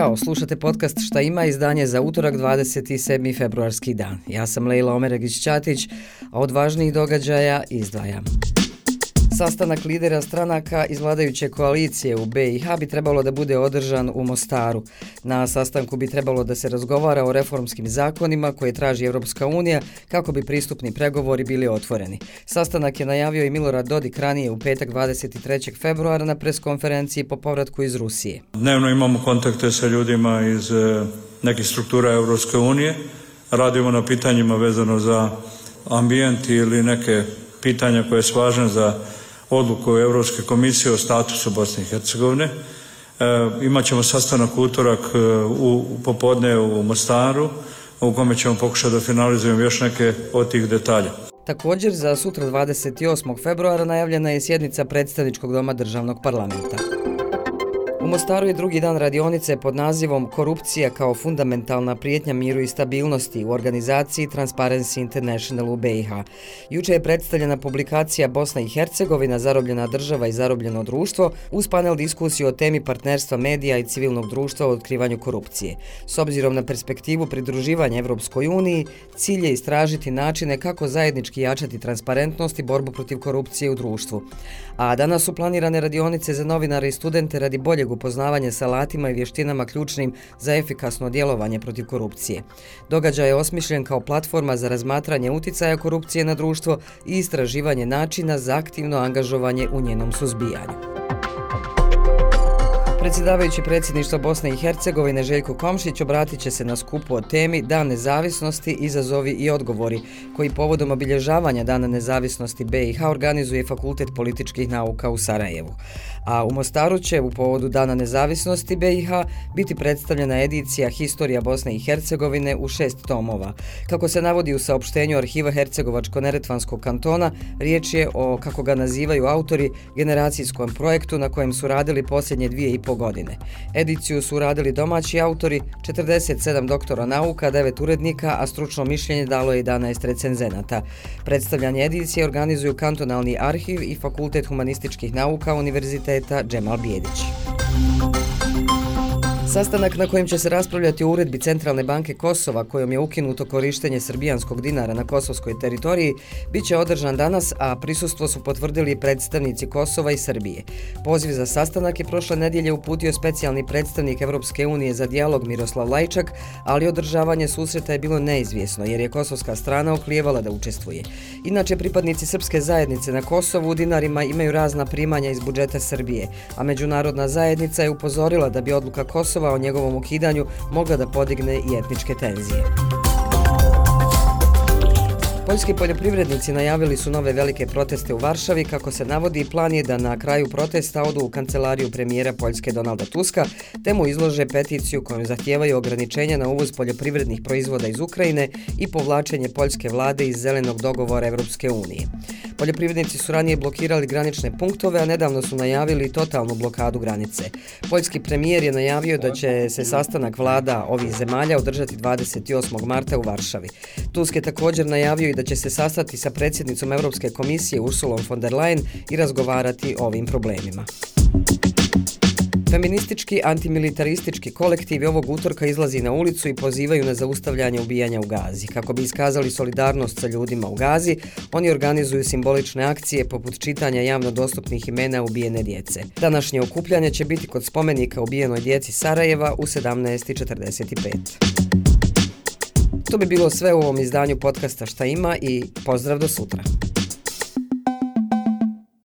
Ćao, slušate podcast Šta ima izdanje za utorak 27. februarski dan. Ja sam Leila Omeregić-Ćatić, a od važnijih događaja izdvajam. Sastanak lidera stranaka iz vladajuće koalicije u BiH bi trebalo da bude održan u Mostaru. Na sastanku bi trebalo da se razgovara o reformskim zakonima koje traži Evropska unija kako bi pristupni pregovori bili otvoreni. Sastanak je najavio i Milorad Dodik ranije u petak 23. februara na preskonferenciji po povratku iz Rusije. Dnevno imamo kontakte sa ljudima iz eh, nekih struktura Evropske unije. Radimo na pitanjima vezano za ambijent ili neke pitanja koje su važne za odluku Evropske komisije o statusu Bosne i Hercegovine. E, imaćemo sastanak utorak e, u, u popodne u Mostaru, u kome ćemo pokušati da finalizujemo još neke od tih detalja. Također, za sutra 28. februara najavljena je sjednica predstavničkog doma državnog parlamenta. Mostaru je drugi dan radionice pod nazivom Korupcija kao fundamentalna prijetnja miru i stabilnosti u organizaciji Transparency International u BiH. Juče je predstavljena publikacija Bosna i Hercegovina, zarobljena država i zarobljeno društvo, uz panel diskusiju o temi partnerstva medija i civilnog društva u otkrivanju korupcije. S obzirom na perspektivu pridruživanja Evropskoj uniji, cilj je istražiti načine kako zajednički jačati transparentnost i borbu protiv korupcije u društvu. A danas su planirane radionice za novinare i studente radi boljeg upoznavanje sa alatima i vještinama ključnim za efikasno djelovanje protiv korupcije. Događaj je osmišljen kao platforma za razmatranje uticaja korupcije na društvo i istraživanje načina za aktivno angažovanje u njenom suzbijanju. Predsjedavajući predsjedništva Bosne i Hercegovine Željko Komšić obratit će se na skupu o temi Dan nezavisnosti, izazovi i odgovori, koji povodom obilježavanja Dana nezavisnosti BiH organizuje Fakultet političkih nauka u Sarajevu. A u Mostaru će u povodu Dana nezavisnosti BiH biti predstavljena edicija Historija Bosne i Hercegovine u šest tomova. Kako se navodi u saopštenju arhiva Hercegovačko-Neretvanskog kantona, riječ je o, kako ga nazivaju autori, generacijskom projektu na kojem su radili posljednje dvije i po godine. Ediciju su radili domaći autori, 47 doktora nauka, 9 urednika, a stručno mišljenje dalo je 11 recenzenata. Predstavljanje edicije organizuju Kantonalni arhiv i Fakultet humanističkih nauka Univerziteta Džemal Bijedić. Sastanak na kojem će se raspravljati o uredbi Centralne banke Kosova kojom je ukinuto korištenje srbijanskog dinara na kosovskoj teritoriji bit će održan danas, a prisustvo su potvrdili predstavnici Kosova i Srbije. Poziv za sastanak je prošle nedjelje uputio specijalni predstavnik Evropske unije za dijalog Miroslav Lajčak, ali održavanje susreta je bilo neizvjesno jer je kosovska strana oklijevala da učestvuje. Inače, pripadnici srpske zajednice na Kosovu u dinarima imaju razna primanja iz budžeta Srbije, a međunarodna zajednica je upozorila da bi odluka Kosova glasova o njegovom ukidanju mogla da podigne i etničke tenzije. Poljski poljoprivrednici najavili su nove velike proteste u Varšavi. Kako se navodi, plan je da na kraju protesta odu u kancelariju premijera Poljske Donalda Tuska, te mu izlože peticiju kojom zahtijevaju ograničenja na uvoz poljoprivrednih proizvoda iz Ukrajine i povlačenje poljske vlade iz zelenog dogovora Evropske unije. Poljoprivrednici su ranije blokirali granične punktove, a nedavno su najavili totalnu blokadu granice. Poljski premijer je najavio da će se sastanak vlada ovih zemalja održati 28. marta u Varšavi. Tusk je također najavio i da će se sastati sa predsjednicom Europske komisije Ursulom von der Leyen i razgovarati o ovim problemima. Feministički antimilitaristički kolektivi ovog utorka izlazi na ulicu i pozivaju na zaustavljanje ubijanja u Gazi. Kako bi iskazali solidarnost sa ljudima u Gazi, oni organizuju simbolične akcije poput čitanja javno dostupnih imena ubijene djece. Današnje okupljanje će biti kod spomenika ubijenoj djeci Sarajeva u 17.45. To bi bilo sve u ovom izdanju podcasta Šta ima i pozdrav do sutra.